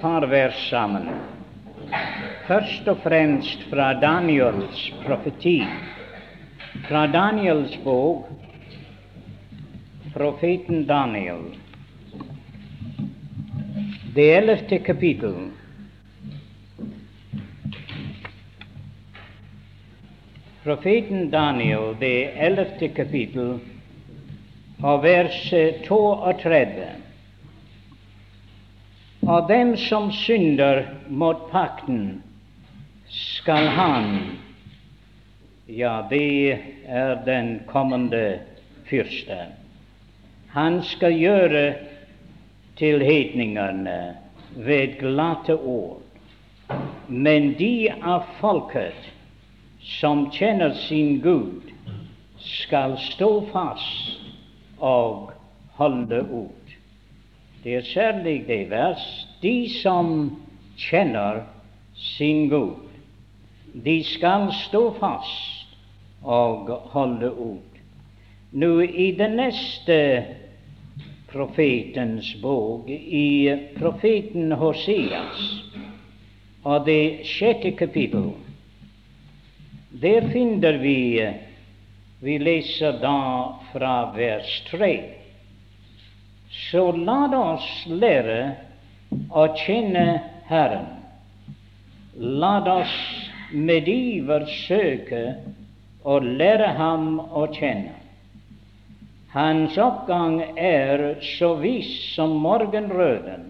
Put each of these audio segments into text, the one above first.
par vers sammen. Først og fremst fra Daniels profeti. Fra Daniels bok, profeten Daniel, det ellevte kapittel. Profeten Daniel, det ellevte kapittel, og vers 32. Og dem som synder mot pakten, skal han Ja, det er den kommende fyrste. Han skal gjøre til hedningene ved glatte ord. Men de av folket som kjenner sin Gud, skal stå fast og holde ut. Det er særlig det vers. De som kjenner sin Gud, de skal stå fast og holde ut. Nå i den neste profetens bok, i profeten Hoseas, og det sjette kapittel, der finner vi Vi leser da fra vers 3. Så la oss lære å kjenne Herren. La oss med iver søke å lære Ham å kjenne. Hans oppgang er så viss som morgenrøden,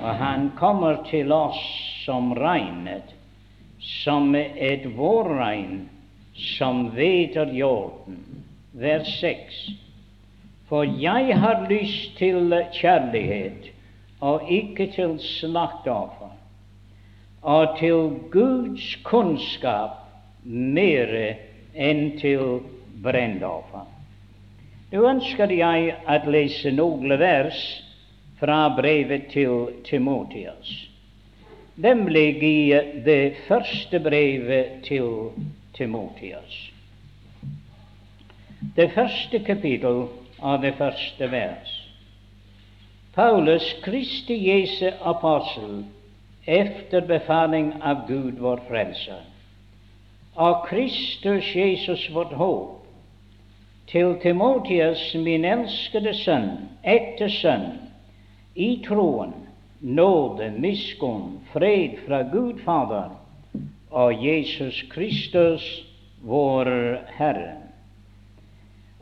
og han kommer til oss som regnet som et vårregn som veter jorden. Vers 6. For jeg har lyst til kjærlighet og ikke til slakteoffer, og til Guds kunnskap mere enn til brennoffer. Nå ønsker jeg å lese noen vers fra brevet til Timotias nemlig i det første brevet til Timotias. Det første kapittel av det første vers. Paulus, Kristi Jesu apostel, efter befaling av Gud vår Frelser, av Kristus Jesus vårt håp, til Timotias, min elskede sønn, ekte sønn, i troen, nåde, miskunn, fred fra Gud Fader og Jesus Kristus, vår Herre.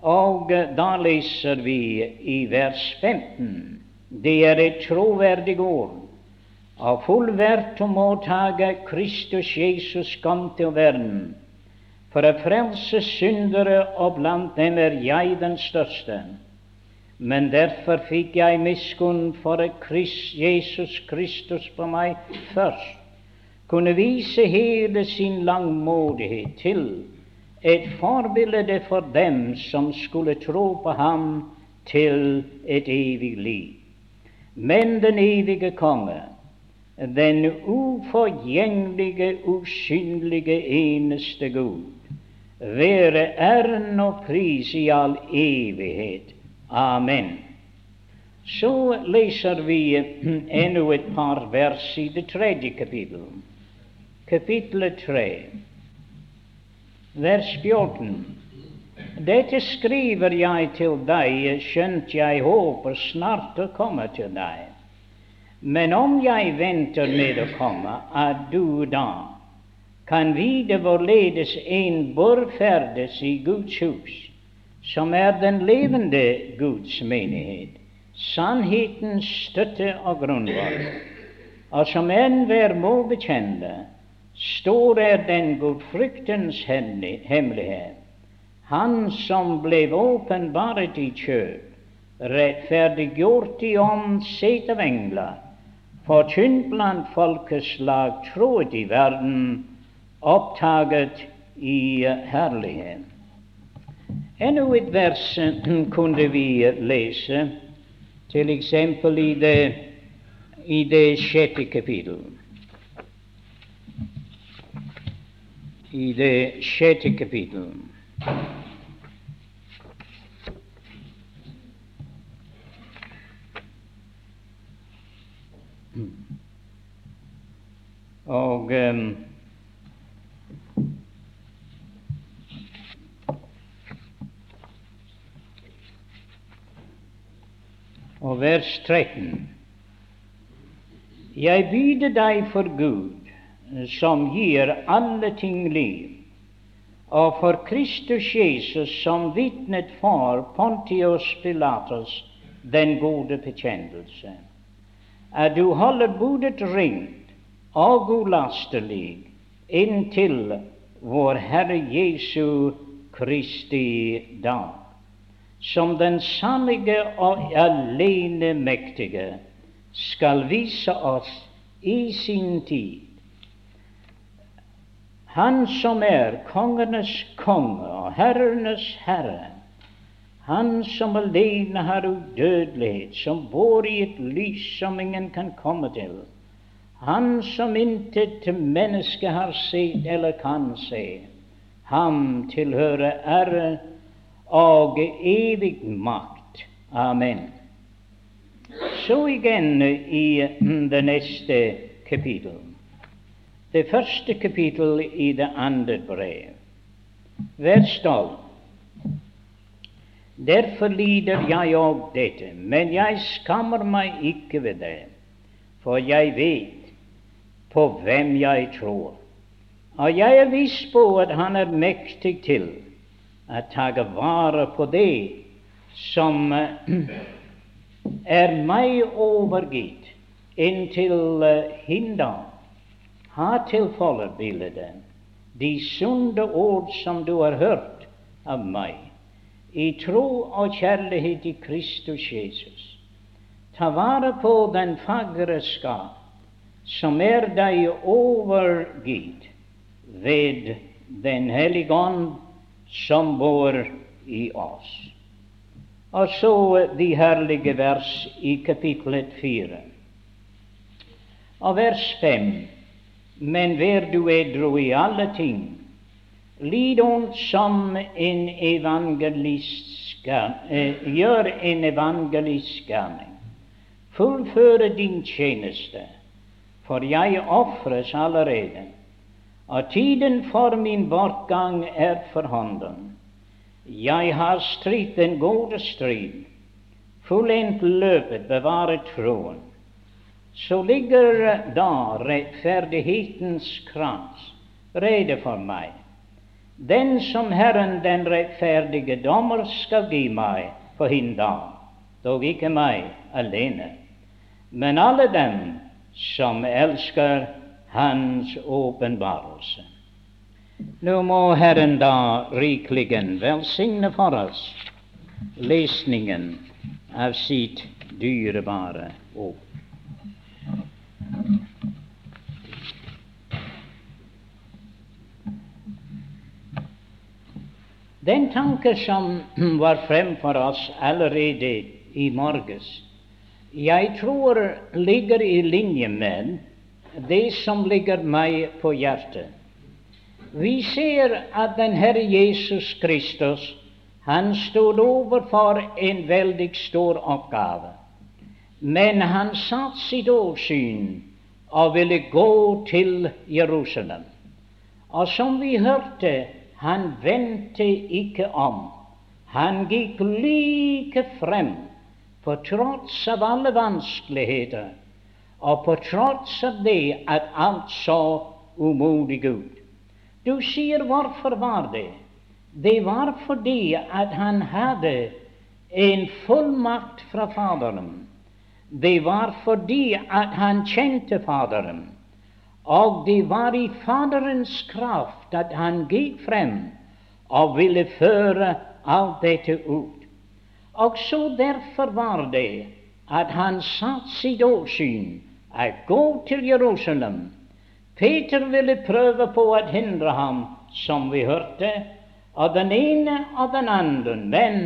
Og da leser vi i vers 15 det er et troverdig ord, og fullverdt å mottage Kristus Jesus kom til verden. For å frelse syndere, og blant dem er jeg den største. Men derfor fikk jeg miskunn for at Christ, Jesus Kristus på meg først. Kunne vise hele sin langmodighet til et forbilde for dem som skulle tro på ham til et evig liv. Men den evige konge, den uforgjengelige, usynlige, eneste Gud, være æren og pris i all evighet. Amen. Så leser vi ennå et par vers i det tredje kapittel. Kapittelet tre, vers 14. Dette skriver jeg til deg, skjønt jeg håper snart å komme til deg. Men om jeg venter med å komme, er du da kan vite hvorledes en bør ferdes i Guds hus, som er den levende Guds menighet, sannhetens støtte og grunnvoll, og som enhver må bekjenne, står er den gudfryktens hemmelighet, Han som ble åpenbaret i kjøp, rettferdiggjort i ånd, sett av engler, forkynt blant folkeslag, troet i verden, opptaget i herlighet. Enda et vers kunne vi lese, til eksempel i det, i det sjette kapittel. I det sjette kapittel. Og um, og vers 13. Jeg byder deg for Gud, som gir alle ting liv, og for Kristus Jesus, som vitnet for Pontius Pilatus den gode bekjennelse, at du holder budet rent og ulastelig inntil vår Herre Jesu Kristi dag, som den sannige og alene mektige skal vise oss i sin tid. Han som er kongenes konge og herrenes herre, han som alene har udødelighet, som bor i et lys som ingen kan komme til, han som intet menneske har sett eller kan se, ham tilhører ære og evig makt. Amen. Så igjen i mm, det neste kapittel. Det første kapittel i det andre brev. Vers tolv. Derfor lider jeg òg dette, men jeg skammer meg ikke ved det, for jeg vet på hvem jeg tror. Og jeg er viss på at Han er mektig til å ta vare på det som er meg overgitt inntil uh, hinda. Ha til forbilde de sunne ord som du har hørt av meg, i tro og kjærlighet i Kristus Jesus. Ta vare på den fagre skap som er deg overgitt ved Den hellige ånd som bor i oss. Og så de herlige vers i kapitlet fire. Og vers fem. Men vær du edru i alle ting. Lid ondt som en evangelist eh, gjør en evangelistgjerning. Fullføre din tjeneste, for jeg ofres allerede, og tiden for min bortgang er for hånden. Jeg har stridd den gode strid, fullendt løpet, bevaret troen. Så ligger da rettferdighetens krans rede for meg, den som Herren den rettferdige dommer skal gi meg på hin dag, dog ikke meg alene, men alle dem som elsker Hans åpenbarelse. Nå må Herren da rikeligen velsigne for oss lesningen av sitt dyrebare ord. Den tanke som var fremfor oss allerede i morges, jeg tror ligger i linje med det som ligger meg på hjertet. Vi ser at den Herre Jesus Kristus han stod overfor en veldig stor oppgave. Men han satte sitt åsyn og ville gå til Jerusalem. Og som vi hørte, han vendte ikke om. Han gikk like frem på tross av alle vanskeligheter, og på tross av det at alt så umodig ut. Du sier hvorfor var det? Det var fordi at han hadde en fullmakt fra Faderen. Det var fordi han kjente Faderen. Og det var i Faderens kraft at han gikk frem og ville føre alt dette ut. Og så derfor var det at han satte sitt åsyn å gå til Jerusalem Peter ville prøve på å hindre ham, som vi hørte, av den ene og den andre, men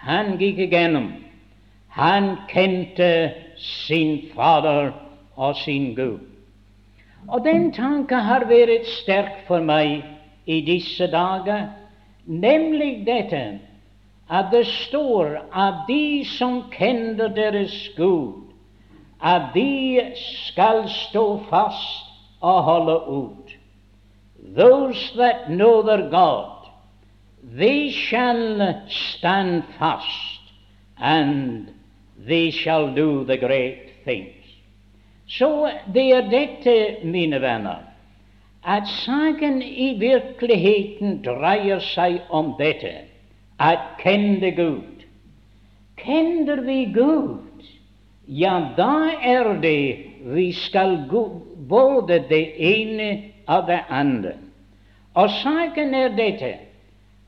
han gikk igjennom. Han kjente sin Fader og sin Gud. Og den tanken har vært sterk for meg i disse dager, nemlig dette at det står at de som kjenner deres Gud, at de skal stå fast og holde ut. Those that know their God, they shall stand fast, and they shall do the great things. Så det er dette, mine venner, at saken i virkeligheten dreier seg om dette at kjenne Gud. Kjenner vi Gud, ja, da er det vi skal gå både det ene og det andre. Og saken er dette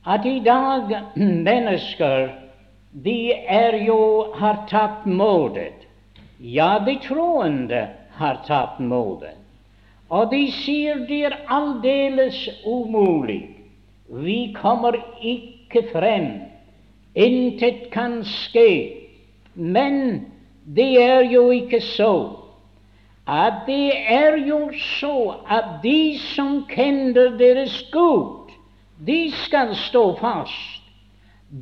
at i dag mennesker de er jo har tapt modet. Ja, de troende har tapt modet. Og de sier det er aldeles umulig. Vi kommer ikke frem. Intet kan skje. Men det er jo ikke så. At det er jo så at de som kjenner deres Gud, de skal stå fast.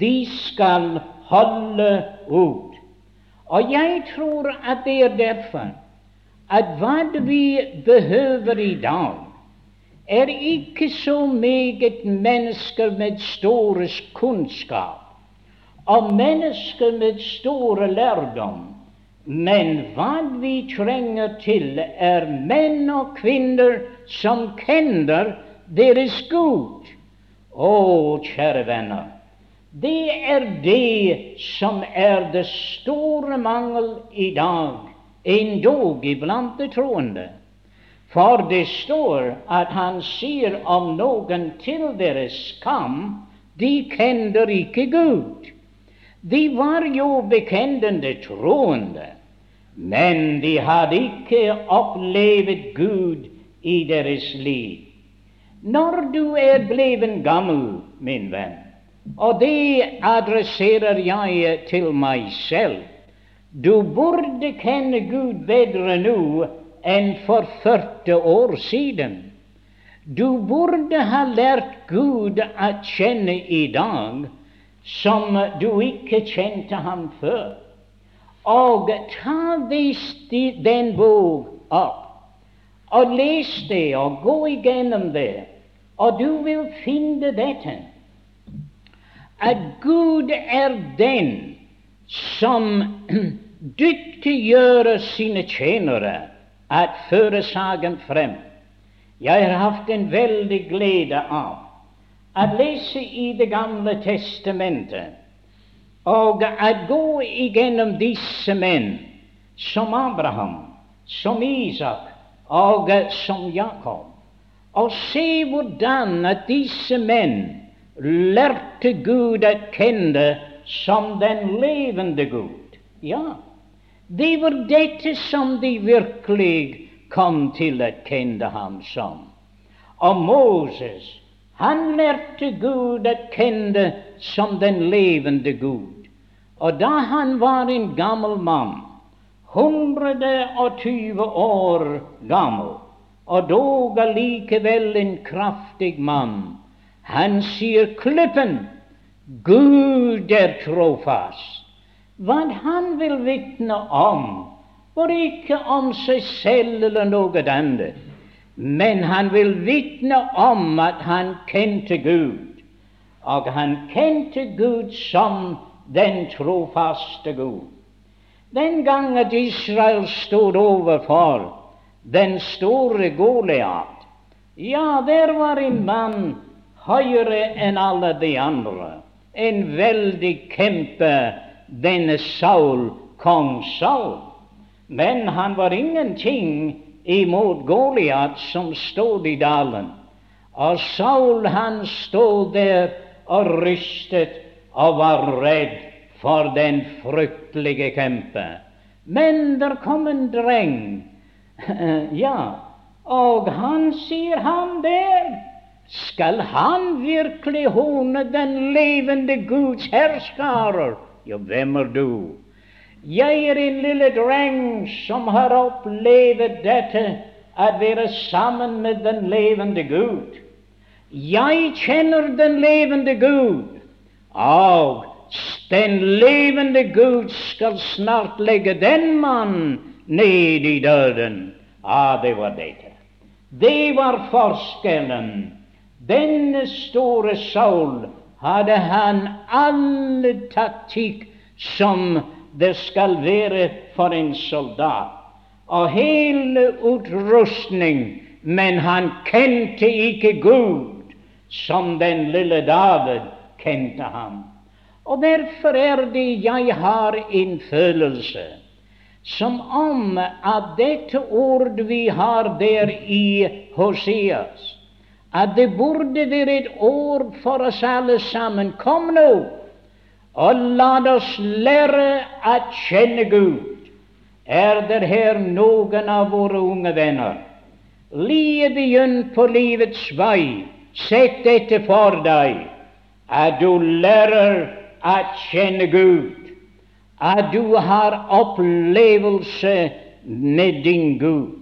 De skal holde ut. Og jeg tror at det er derfor at hva vi behøver i dag, er ikke så meget mennesker med store kunnskap og mennesker med store lærdom, men hva vi trenger til, er menn og kvinner som kjenner deres Gud. Å, kjære venner, det er det som er det store mangel i dag endog iblant de troende. For det står at han sier om noen til deres skam, de kjenner ikke Gud. De var jo bekjennende troende, men de hadde ikke opplevd Gud i deres liv. Når du er blevet gammel, min venn, og det adresserer jeg til meg selv du burde kjenne Gud bedre nå enn for 40 år siden. Du burde ha lært Gud å kjenne i dag som du ikke kjente ham før. Og ta den bok opp og les det og gå igjennom det, og du vil finne dette at Gud er den som dyktiggjør sine tjenere at føre saken frem. Jeg har hatt en veldig glede av å lese i Det gamle testamentet og å gå igjennom disse menn som Abraham, som Isak og som Jakob, og se hvordan disse menn lærte Gud å kjenne som den levende Gud. Ja, det var dette som de virkelig kom til å kjenne ham som. Og Moses, han lærte Gud å kjenne som den levende Gud. Og da han var en gammel mann, 120 år gammel, og dog allikevel en kraftig mann, han sier klippen Gud er trofast. Hva han vil vitne om, var ikke om seg selv eller noe annet, men han vil vitne om at han kjente Gud, og han kjente Gud som den trofaste Gud. Den gang at Israel stod overfor den store Goliat, ja, der var en mann høyere enn alle de andre en veldig kjempe, denne Saul, kong Saul. Men han var ingenting imot Goliat som stod i dalen. Og Saul han stod der og rystet og var redd for den fryktelige kjempe. Men der kom en dreng, ja, og han sier han der skal han virkelig hone den levende Guds herskarer? Ja, hvem er du? Jeg er en lille dreng som har opplevd dette, å være sammen med den levende Gud. Jeg kjenner den levende Gud, og den levende Gud skal snart legge den mann ned i døden. Ja, det var dette. Det var forskjellen. Denne store Saul hadde han alle taktikk som det skal være for en soldat, og hele utrustning, men han kjente ikke Gud som den lille David kjente ham. Og derfor er det jeg har en følelse som om at dette ord vi har der i Hoseas, at det burde være et ord for oss alle sammen. Kom nå, og la oss lære å kjenne Gud. Er det her noen av våre unge venner lige begynn på livets vei, sett dette for deg, at du lærer å kjenne Gud, at du har opplevelse med din Gud.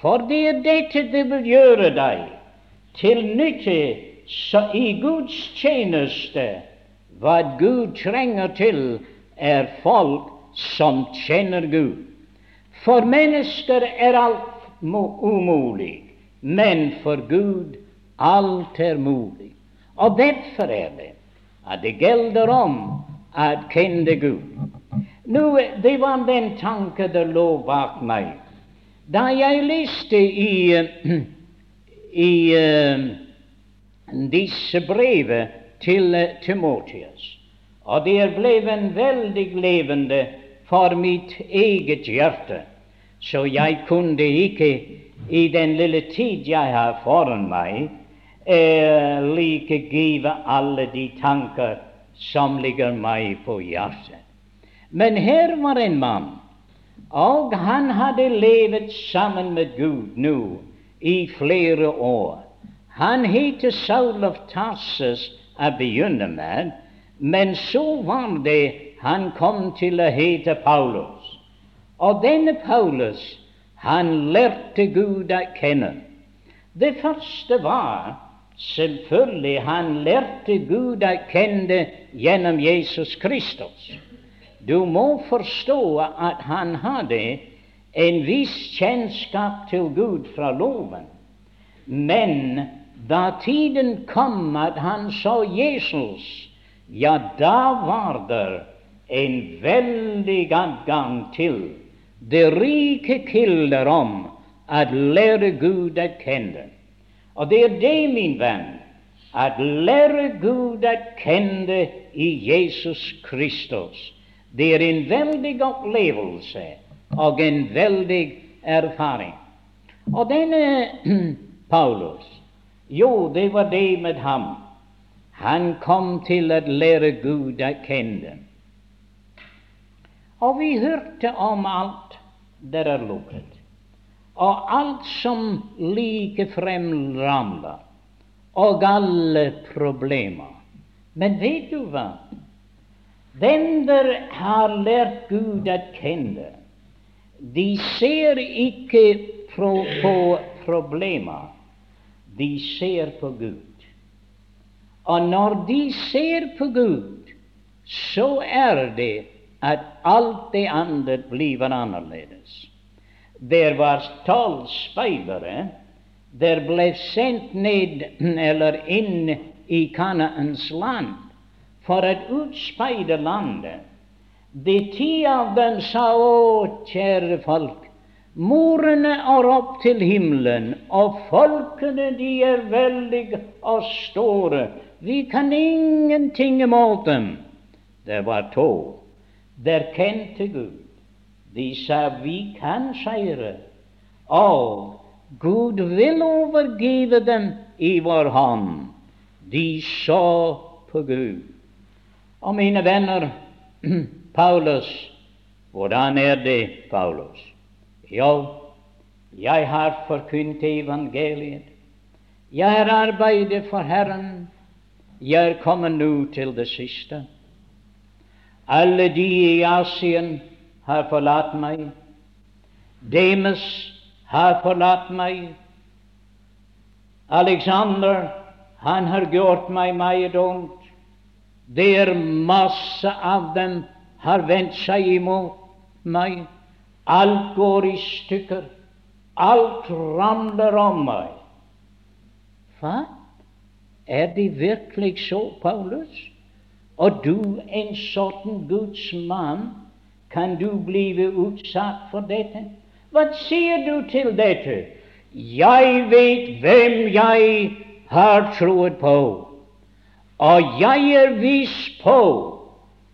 For det er dette det vil gjøre deg til nytte i Guds tjeneste. Hva Gud trenger til, er folk som kjenner Gud. For mennesker er alt umulig, men for Gud alt er mulig. Og derfor er det at det gjelder om å kjenne Gud. Nå, Det var den tanken det lå bak meg da jeg leste i i uh, disse brevet til uh, Timotius. Og det er blitt veldig levende for mitt eget hjerte, så jeg kunne ikke i den lille tid jeg har foran meg, uh, like give alle de tanker som ligger meg på hjertet. Men her var en mann, og han hadde levet sammen med Gud nå i flere år. Han heter Saul of Tarsus å begynne med, men så var det han kom til å hete Paulus. Og denne Paulus, han lærte Gud å kjenne. Det første var selvfølgelig han lærte Gud å kjenne gjennom Jesus Kristus. Du må forstå at han hadde en viss kjennskap til Gud fra loven. Men da tiden kom at han så Jesus, ja, da var det en veldig adgang til det rike kilder om å lære Gud å kjenne. Og det er det, min venn, å lære Gud å kjenne i Jesus Kristus. Det er en veldig opplevelse og en veldig erfaring. Og denne Paulus, jo, det var det med ham. Han kom til å lære Gud å kjenne. Og vi hørte om alt der er lukket, og alt som likefrem ramler, og alle problemer. Men vet du hva? Den der har lært Gud å kjenne, de ser ikke på, på problemer, de ser på Gud. Og når de ser på Gud, så er det at alt det andre blir annerledes. Der var tolv speidere. Der ble sendt ned eller inn i Kanaans land for å utspeide landet. De ti av dem sa, å, kjære folk, morene er opp til himmelen, og folkene, de er veldige og store. Vi kan ingenting imot dem. Det var to. Der kjente Gud. De sa, vi kan seire, og Gud vil overgive dem i vår hånd. De så på Gud. Og mine venner, Paulus, hvordan er det, Paulus? Jo, jeg har forkynt evangeliet. Jeg har arbeidet for Herren. Jeg er kommet nå til det siste. Alle de i Asien har forlatt meg. Demes har forlatt meg. Alexander, han har gjort meg meget ondt. Det er masse av dem har vendt seg imot meg. Alt går i stykker. Alt ramler om meg. Hva? Er det virkelig så, Paulus? Og du, en sånn Guds mann, kan du bli utsatt for dette? Hva sier du til dette? Jeg vet hvem jeg har troet på, og jeg er viss på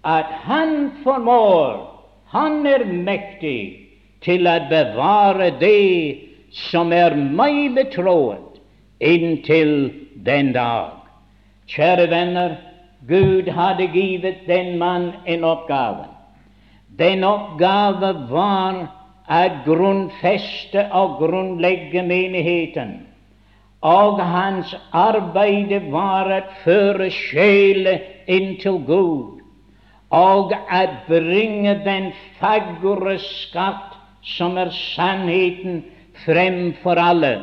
at Han formår, Han er mektig til å bevare det som er meg betroet, inntil den dag. Kjære venner, Gud hadde givet den mann en oppgave. Den oppgave var å grunnfeste og grunnlegge menigheten. Og hans arbeid var å føre sjelen inn til Gud, og at bringe den fagre skatt som er sannheten, frem for alle.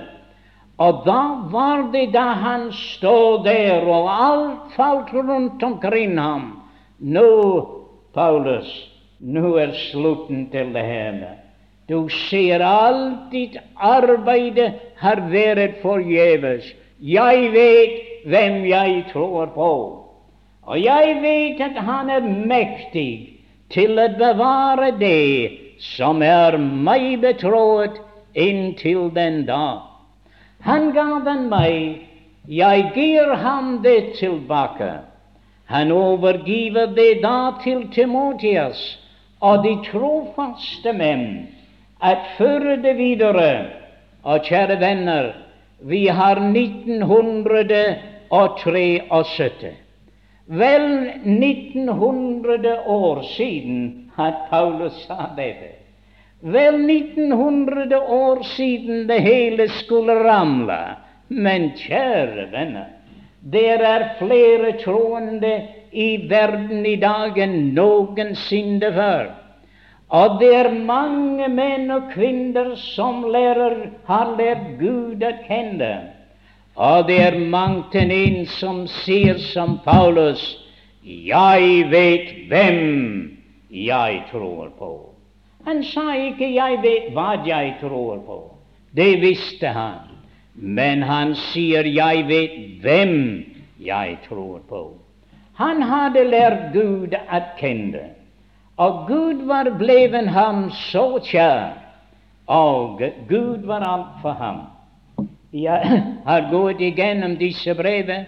Og da var det da han stod der, og alt falt rundt omkring ham. Nå, Paulus, nå er slutten til det hele. Du ser alt ditt arbeid har vært forgjeves. Jeg vet hvem jeg tror på, og jeg vet at Han er mektig til å bevare det som er meg betroet inntil den dag. Han ga den meg, jeg gir ham det tilbake. Han overgiver det da til Timotias og de trofaste menn at føre det videre. Og kjære venner, vi har 1973. Vel 1900 år siden at Paulus sa dette. Vel 1900 år siden det hele skulle ramle. Men kjære venner, det er flere troende i verden i dag enn noensinne før. Og det er mange menn og kvinner som lærer, har lært Gud å kjenne. Og det er mangt en som sier som Paulus, 'Jeg vet hvem jeg tror på'. Han sa ikke 'jeg vet hva jeg tror på'. Det visste han. Men han sier 'jeg vet hvem jeg tror på'. Han hadde lært Gud å kjenne, og Gud var bleven ham så kjær, og Gud var alt for ham. Jeg har gått igjennom disse brevene,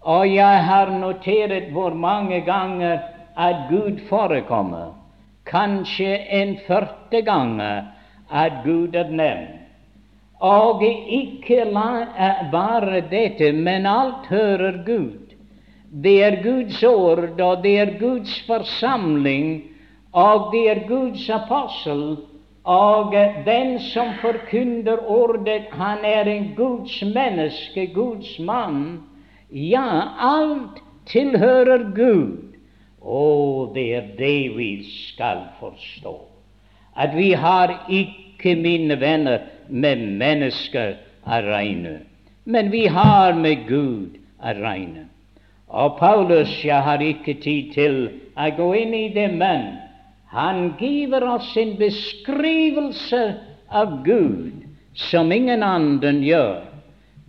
og jeg har notert hvor mange ganger at Gud forekommer. Kanskje en 40 ganger at Gud er nevnt. Og ikke bare dette, men alt hører Gud. Det er Guds ord, og det er Guds forsamling, og det er Guds apostel. Og den som forkynner ordet, han er en Guds menneske, Guds mann. Ja, alt tilhører Gud. Og det er det vi skal forstå. At vi har ikke, mine venner, med mennesker å regne, men vi har med Gud å regne. Og Paulus, jeg har ikke tid til å gå inn i det, men han giver oss en beskrivelse av Gud som ingen annen gjør.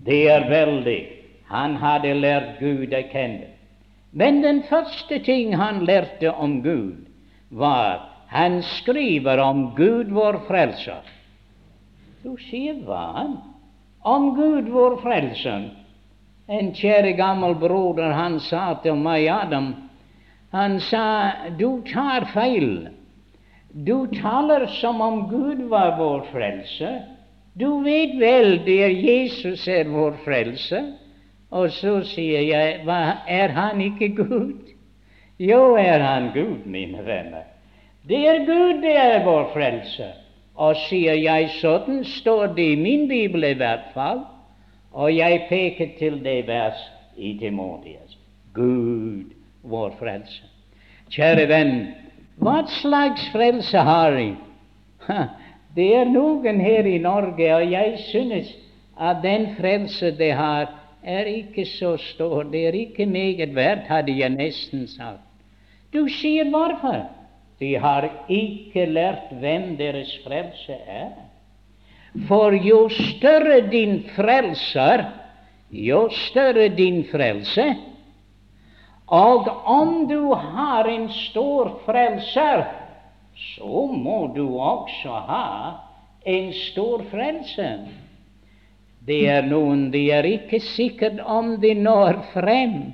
Det er veldig. Han hadde lært Gud å kjenne. Men den første ting han lærte om Gud, var han skriver om Gud vår frelser. Du sier hva? Om Gud vår frelser. En kjære gammel broder, han sa til meg, Adam, han sa, du tar feil. Du taler som om Gud var vår frelse.' Du vet vel det er Jesus er vår frelse. Og så sier jeg, hva, er han ikke Gud? Jo, er han Gud, mine venner. Det er Gud, det er vår frelse. Og sier jeg sånn, står det i min bibel i hvert fall, og jeg peker til det vers i Timotias. Gud, vår frelse. Kjære venn, hva slags frelse har vi? Det er noen her i Norge, og jeg synes at den frelse de har, er ikke så stor, det er ikke meget verdt, hadde jeg nesten sagt. Du sier hvorfor? De har ikke lært hvem deres frelse er. For jo større din frelser, jo større din frelse. Og om du har en stor frelser, så må du også ha en stor frelse. Det er noen de er ikke sikkert om de når frem.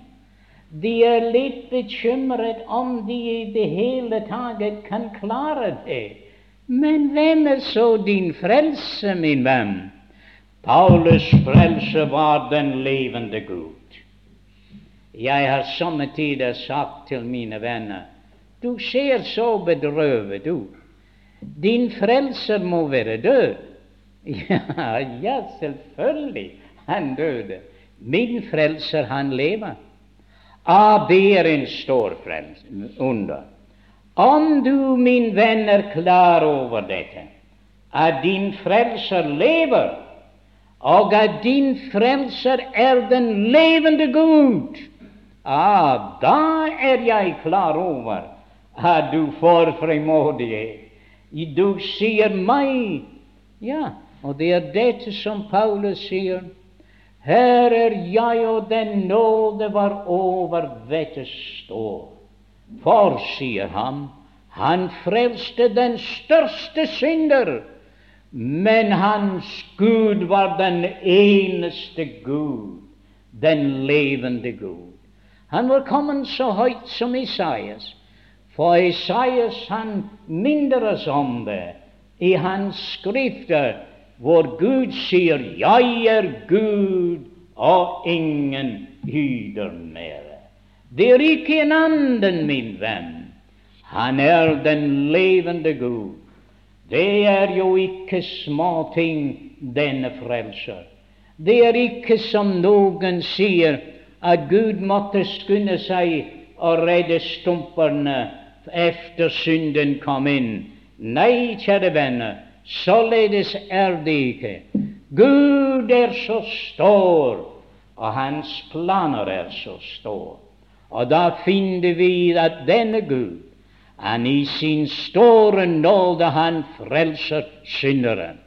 De er litt bekymret om de i det hele taget kan klare det. Men hvem er så din frelse, min venn? Paulus' frelse var den levende Gud. Jeg har somme tider sagt til mine venner du ser så bedrøvet ut. Din frelser må være død. Ja, ja, selvfølgelig. Han døde. Min frelser, han lever. AB er en stor under. Om du, min venn, er klar over dette, at din frelser lever, og at din frelser er den levende Gud, ah, da er jeg klar over at du får fremodighet. Du sier meg, ja, og det er dette som Paulus sier. Her er jeg, og den nåde var over dette står. For, sier han, han frelste den største synder, men hans Gud var den eneste Gud, den levende Gud. Han var kommet så høyt som Isaias, for Isaias han minner oss om det i hans skrifter hvor Gud sier 'Jeg er Gud, og ingen hyder mere'. Det er ikke en annen, min venn. Han er den levende Gud. Det er jo ikke småting, denne frelser. Det er ikke som noen sier, at Gud måtte skynde seg å redde stumperne efter synden kom inn. Nei, kjære venner, Således er det ikke. Gud er så stor, og hans planer er så stor. Og da finner vi at denne Gud, han i sin store nåde, han frelser synderen.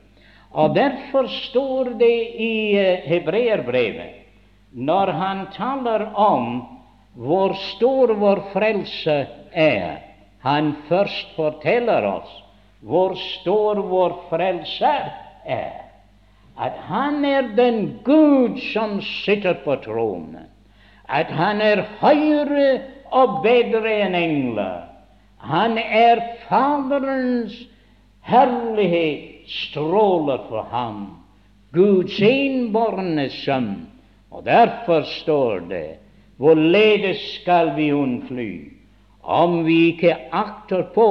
Og derfor står det i uh, hebreerbrevet, når han taler om hvor stor vår frelse er, han først forteller oss hvor stor vår Frelser er. At han er den Gud som sitter på tronen. At han er høyere og bedre enn engler. Han er Faderens herlighet stråler for ham. Guds enbårne sønn. Og derfor står det hvorledes skal vi unnfly? Om vi ikke akter på,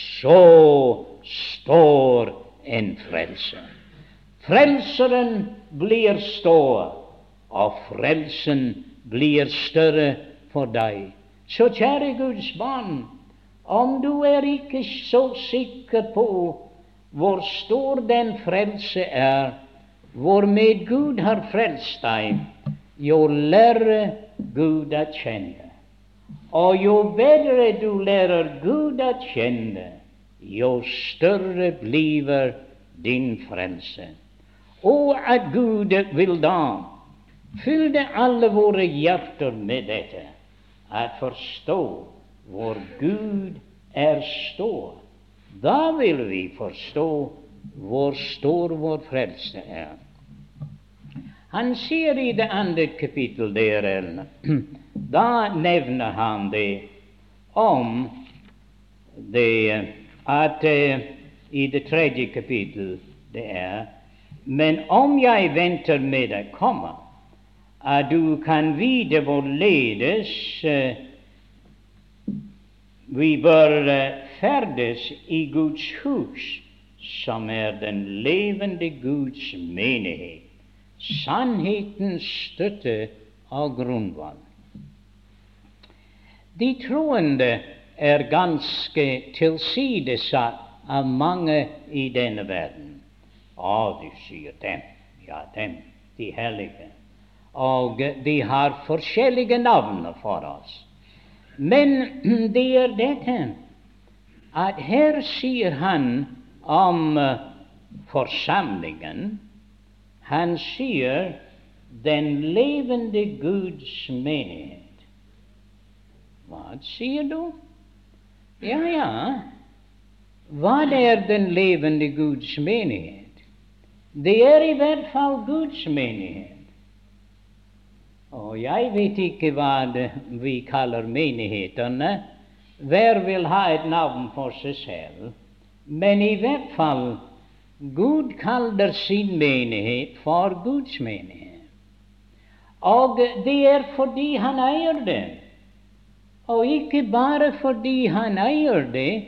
så står en frelse. Frelseren blir stående, og frelsen blir større for deg. Så kjære Guds barn, om du er ikke så sikker på hvor stor den frelse er, hvormed Gud har frelst deg, jo lære Gud å kjenne. Og jo bedre du lærer Gud å kjenne, jo større blir din frelse. Og at Gud vil da fylle alle våre hjerter med dette, at forstå hvor Gud er stor. Da vil vi forstå hvor stor vår frelse er. Han sier i det andre kapittel der, da nevner han det om det at uh, i det tredje kapittel det er Men om jeg venter med å komme, at du kan vite hvorledes uh, vi bør uh, ferdes i Guds hus, som er den levende Guds menighet, sannhetens støtte og grunnvoll. De troende er ganske tilsidesatt av mange i denne verden. Å, du sier dem. Ja, dem, de hellige. Og de har forskjellige navn for oss. Men det er dette at her sier han om uh, forsamlingen Han sier den levende Guds menighet. Hva sier du? Ja, ja, hva er den levende Guds menighet? Det er i hvert fall Guds menighet. Og jeg vet ikke hva vi kaller menighetene. Hver vil ha et navn for seg selv. Men i hvert fall Gud kaller sin menighet for Guds menighet. Og det er fordi han eier det. Og ikke bare fordi han eier det,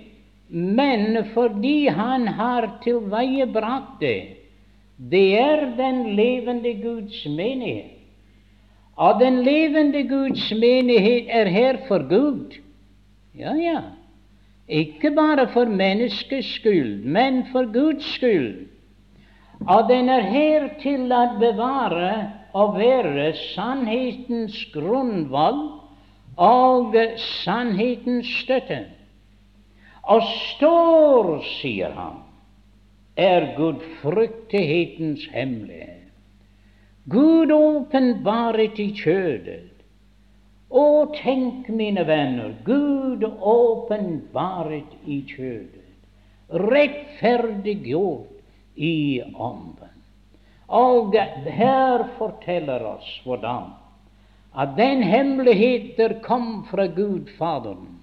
men fordi han har tilveiebrakt det. Det er den levende Guds menighet. Og den levende Guds menighet er her for Gud. Ja, ja. Ikke bare for menneskets skyld, men for Guds skyld. Og den er her til å bevare og være sannhetens grunnvoll og sannhetens støtte. Og stor, sier han, er gudfryktighetens hemmelighet. Gud åpenbaret i kjødet. Å, tenk, mine venner, Gud åpenbaret i kjødet, rettferdiggjort i ånden. Og her forteller oss hvordan at den hemmeligheter kom fra Gud Faderen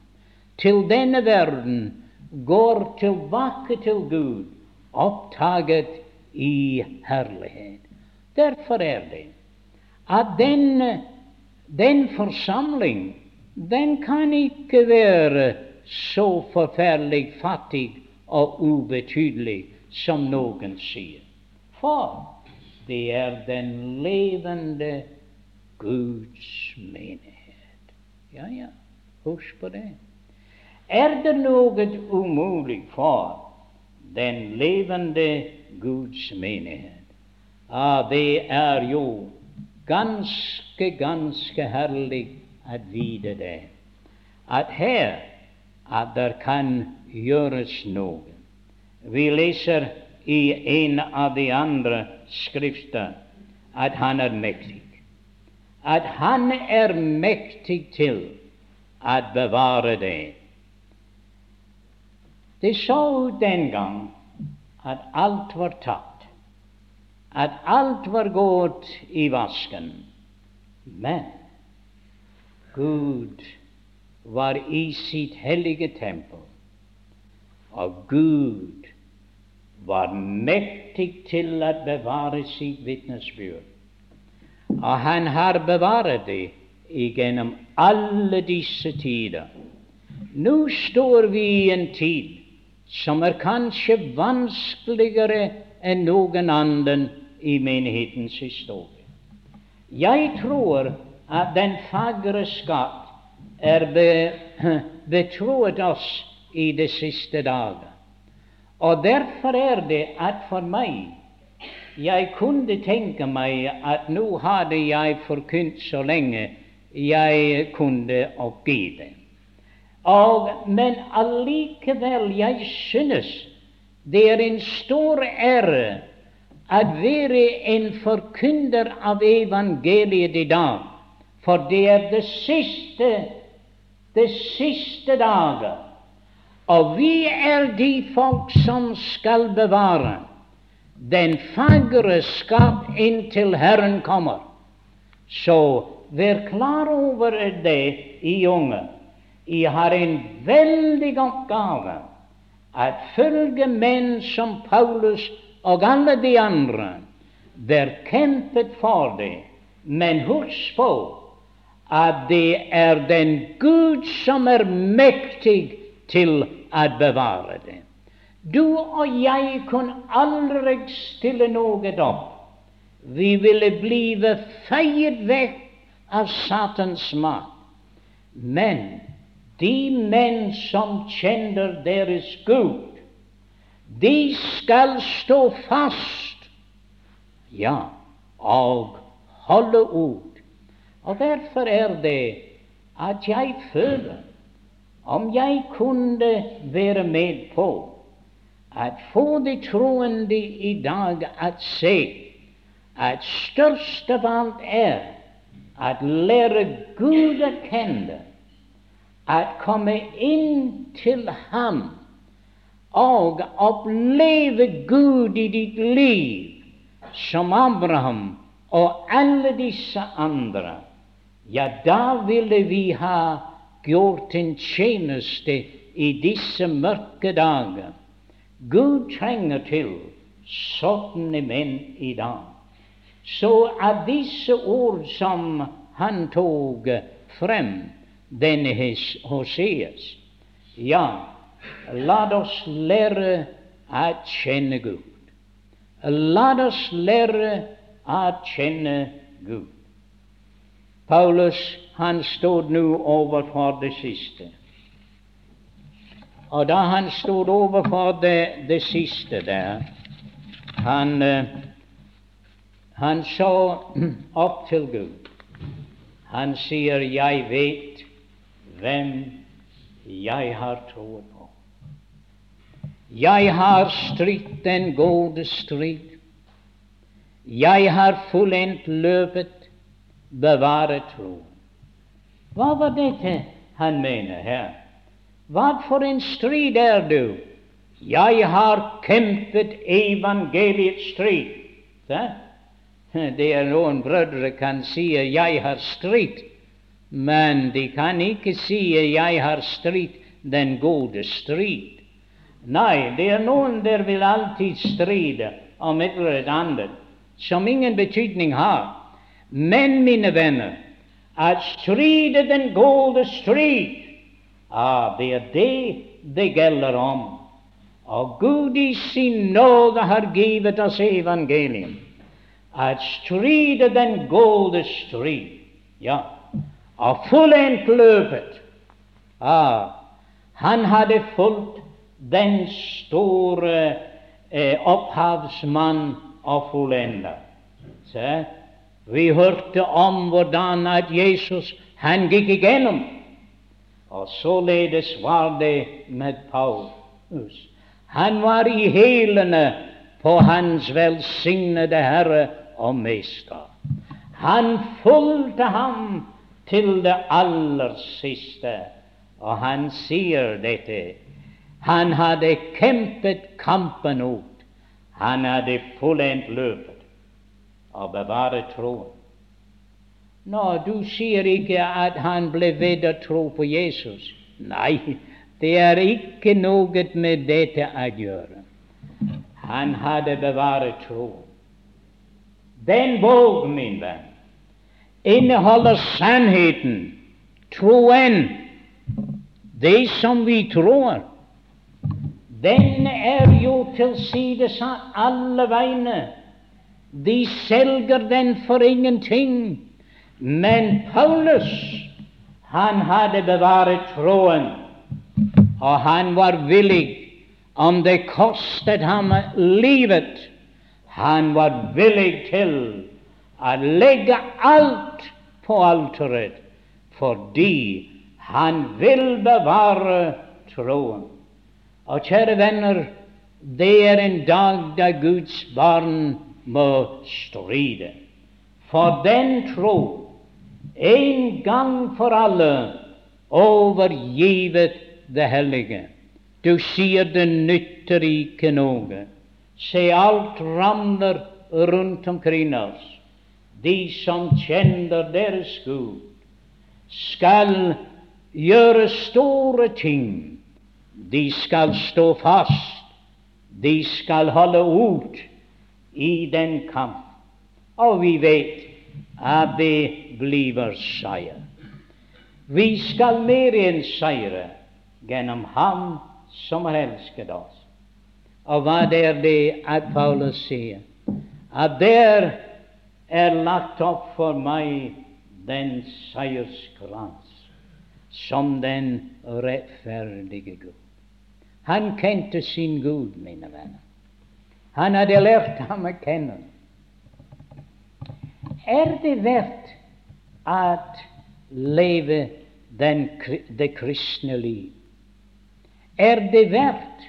til denne verden, går tilbake til Gud, opptaget i herlighet. Derfor er det at den, den forsamling den kan ikke være så forferdelig fattig og ubetydelig som noen sier. For det er den levende Guds menighet. Ja, ja, husk på det. Er det noe umulig for den levende Guds menighet? Ja, det er jo ganske, ganske herlig å vite det. At her at det kan gjøres noe. Vi leser i en av de andre skrifter at han er mektig. At han er mektig til å bevare det. Det så den gang at alt var tatt at alt var gått i vasken. Men Gud var i sitt hellige tempel, og Gud var mektig til å bevare sitt vitnesbyrd. Og han har bevaret det gjennom alle disse tider. Nå står vi i en tid som er kanskje vanskeligere enn noen annen i menighetens historie. Jeg tror at den fagre skatt er be, betroet oss i de siste dager. Og derfor er det at for meg jeg kunne tenke meg at nå hadde jeg forkynt så lenge jeg kunne oppgi det. Og, men allikevel, jeg synes det er en stor ære å være en forkynner av evangeliet i dag, for det er det siste, det siste dager. Og vi er de folk som skal bevare den fagre skap inntil Herren kommer. Så vær klar over det, i unge. I har en veldig oppgave at følge menn som Paulus og alle de andre der kjempet for det. Men husk på at det er den Gud som er mektig til å bevare det. Du og jeg kunne aldri stille noe opp. Vi ville blive feiet vekk av Satans makt. Men de menn som kjenner deres Gud, de skal stå fast, ja, og holde ut. Og derfor er det at jeg føler om jeg kunne være med på at få de troende i dag at se at størst av alt er at lære Gud å kjenne, at komme inn til Ham og oppleve Gud i ditt liv, som Abraham og alle disse andre, ja, da ville vi ha gjort en tjeneste i disse mørke dager. Gud trenger til sånne menn i dag. Så av disse ord som han tok frem, denne Hoseas, ja, la oss lære å kjenne Gud. La oss lære å kjenne Gud. Paulus han stod nå overfor det siste. Og da han stod overfor det, det siste der, han, eh, han så opp til Gud. Han sier, 'Jeg vet hvem jeg har på'. Jeg har stritt den gode strid. Jeg har fullendt løpet, bevaret tro. Hva var dette han mener her? Hva for en strid er du? Jeg har kjempet evangeliets strid. Det er noen brødre kan si 'jeg har stritt. men de kan ikke si 'jeg har stritt den gode strid'. Nei, det er noen der vil alltid stride om et eller annet som ingen betydning har. Men, mine venner, at stride den gode strid. Ah, det er det det gjelder om. Og Gud i sin nåde har givet oss evangelium. At stride den gode strid. Ja, og fullendt løpet. Ah, han hadde fulgt den store eh, opphavsmann og fullender. Se, vi hørte om hvordan at Jesus han gikk igjennom. Og således var det med Paulus. Han var i hælene på Hans velsignede Herre og Mester. Han fulgte ham til det aller siste. Og han sier dette. Han hadde kjempet kampen ut. Han hadde fullendt løpet og bevare troen. Nå, du sier ikke at han ble ved å tro på Jesus. Nei, det er ikke noe med dette å gjøre. Han hadde bevaret troen. Den bog, min venn, inneholder sannheten, troen, det som vi tror. Den er jo tilsidesatt alle veiene de selger den for ingenting. Men Paulus, han hadde bevaret troen, og han var villig, om det kostet ham livet, han var villig til å legge alt på alteret fordi han vil bevare troen. Og kjære venner, det er en dag da Guds barn må stride. For den tro, en gang for alle, overgivet det hellige. Du sier det nytter ikke noe. Se, alt ramler rundt omkring oss. De som kjenner deres Gud, skal gjøre store ting. De skal stå fast. De skal holde ut i den kamp. Og vi vet at det blir seier. Vi skal mer enn seire gjennom Ham som har elsket oss. Og hva er det at Paulus sier? At der er lagt opp for meg den seierskrans som den rettferdige Gud. Han kjente sin Gud, mine venner. Han hadde lært ham å kjenne. Er det verdt å leve den, det kristne liv? Er det verdt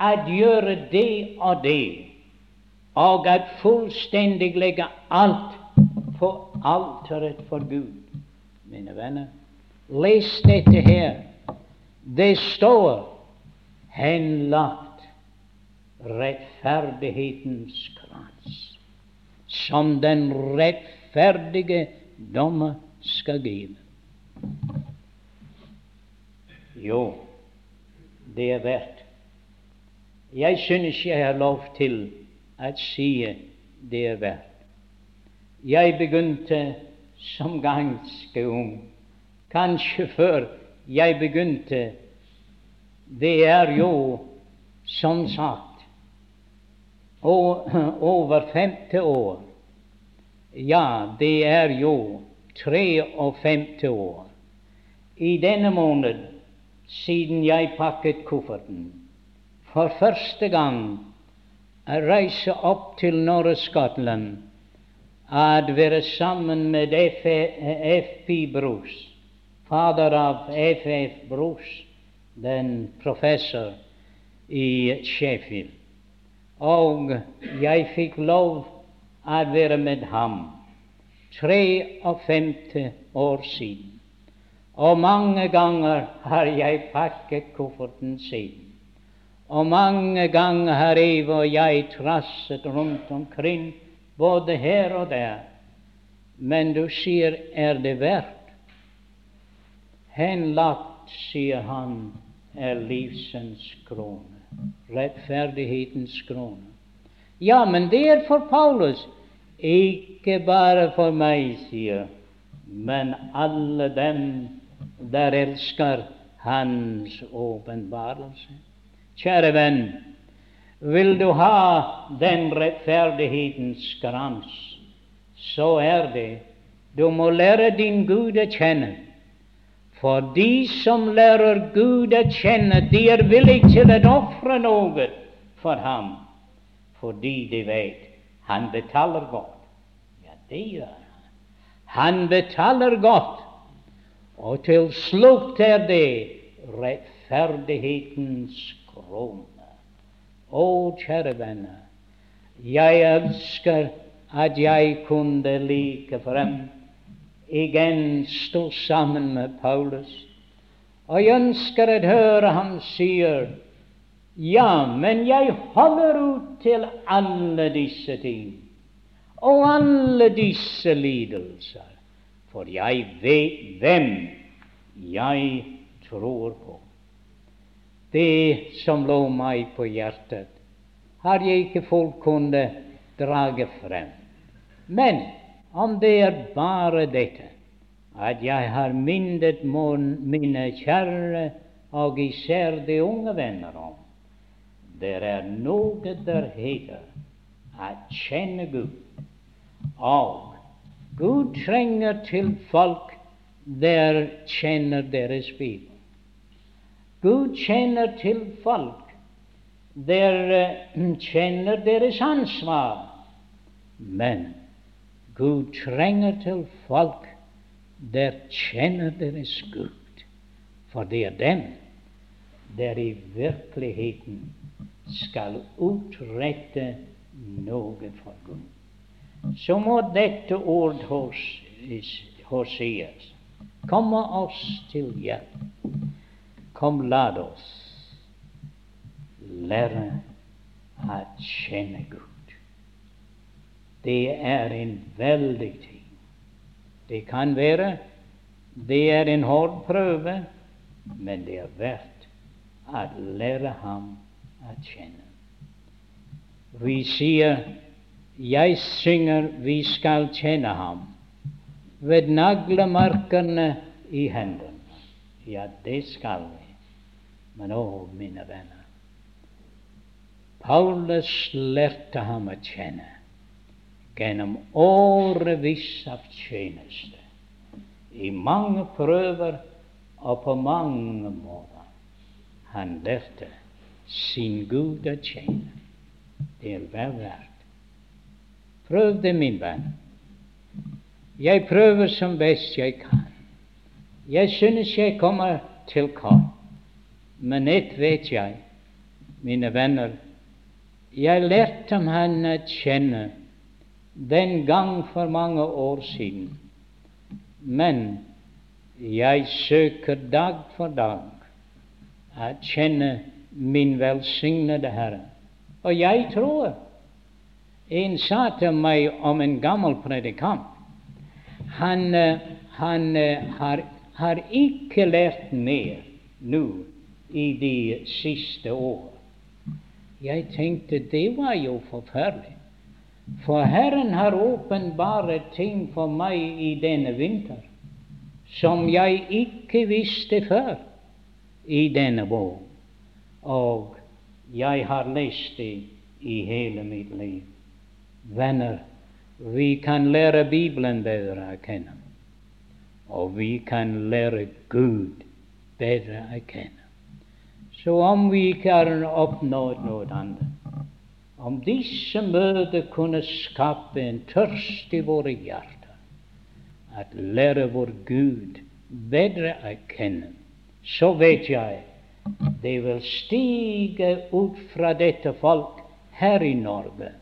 å gjøre det og det, og at fullstendig legge alt på alteret for Gud? Mine venner, les dette her. Det står henlagt rettferdighetens krans, som den rettferdige dommer skal give. Jo, det er verdt. Jeg synes jeg har lov til å si det er verdt. Jeg begynte som ganske ung, kanskje før jeg begynte. Det er jo som sagt over femte år. Ja, det er jo 53 år. I denne måned siden jeg pakket kofferten for første gang reise opp til Norge-Skottland, at være sammen med F.P. Brus, fader av F.F. Brus, den professor i Sheffield. Og jeg fikk lov å være med ham 53 år siden. Og mange ganger har jeg pakket kofferten sin. Og mange ganger har Eva og jeg trasset rundt omkring, både her og der. Men du sier, er det verdt? Henlagt, sier han, er livsens krone, rettferdighetens krone. Ja, men det er for Paulus, ikke bare for meg, sier men alle dem der elsker Hans åpenbarelse. Kjære venn, vil du ha den rettferdighetens krans, så er det du må lære din Gud å kjenne. For de som lærer Gud å kjenne, de er villige til å ofre noe for ham, fordi de vet han betaler godt. Ja, det gjør han. Han betaler godt. Og til slutt er det rettferdighetens krone. Å, kjære venner, jeg ønsker at jeg kunne like frem igjen stå sammen med Paulus. Og jeg ønsker å høre ham sier ja, men jeg holder ut til alle disse ting og alle disse lidelser. For jeg vet hvem jeg tror på. Det som lå meg på hjertet, har jeg ikke folk kunne drage frem. Men om det er bare dette at jeg har minnet mine kjære, og især de unge venner, om det er noe der heter å kjenne Gud. Og Gud trenger til folk der kjenner deres Bibel. Gud kjenner til folk der uh, kjenner deres ansvar. Men Gud trenger til folk der kjenner deres Gud. For det er dem der i virkeligheten skal utrette noe for Gud så må dette ord hos Hoseas komme oss til hjelp. Kom, la oss lære å kjenne Gud. Det er en veldig ting. Det kan være det er en hård prøve, men det er verdt å lære ham å kjenne. Vi sier jeg synger vi skal kjenne ham ved naglemarkene i hendene. Ja, det skal vi. Men å, mine venner, Paulus lærte ham å kjenne gjennom årevis av tjeneste, i mange prøver og på mange måter. Han lærte sin Gud å tjene. Det er vel verdt. Prøv det, min venn. Jeg prøver som best jeg kan. Jeg synes jeg kommer til kort, men ett vet jeg, mine venner. Jeg lærte ham å kjenne den gang for mange år siden, men jeg søker dag for dag å kjenne min velsignede Herre. Og jeg tror En sa til meg om en gammel predikant. Han, han har, har, ikke lært mer nå i de siste år. Jeg tenkte det var jo forferdelig. For Herren har åpenbart ting for meg i denne vinter som jeg ikke visste før i denne bok. Og jeg har lest det i hele mitt liv. Venner, vi kan lære Bibelen bedre å kjenne. Og vi kan lære Gud bedre å kjenne. Så om vi ikke har oppnådd noe annet, om disse møter kunne skape en tørst i våre hjerter, at lære vår Gud bedre å kjenne, så vet jeg det vil stige ut fra dette folk her i Norge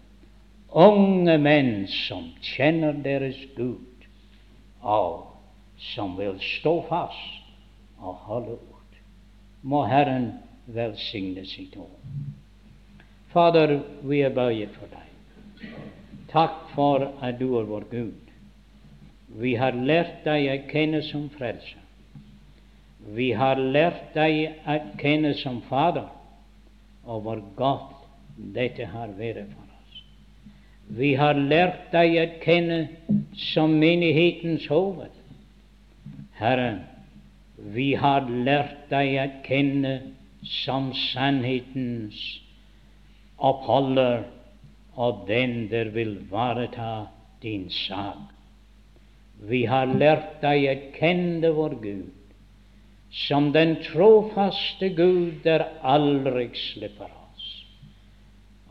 unge menn som kjenner deres Gud, og som vil stå fast og holde ut. Må Herren velsigne sitt ord. Fader, vi er bøyet for deg. Takk for at du er vår Gud. Vi har lært deg å kjenne som frelser. Vi har lært deg å kjenne som Fader, og hvor godt dette har vært for oss. vi har lært deg å kjenne som menighetens hoved. Herre, vi har lært deg å kjenne som sannhetens oppholder og den der vil vareta din sak. Vi har lært deg å kjenne vår Gud som den trofaste Gud der aldri slipper oss.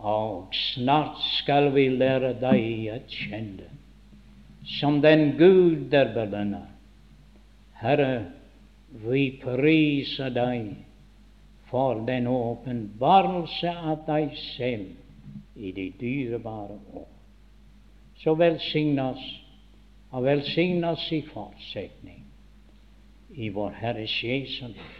og snart skal vi lære deg å kjenne som den Gud der belønner. Herre, vi priser deg for den åpenbarelse av deg selv i de dyrebare år. Så velsign oss, og velsign oss i fortsetning i vår Herres Jesu navn.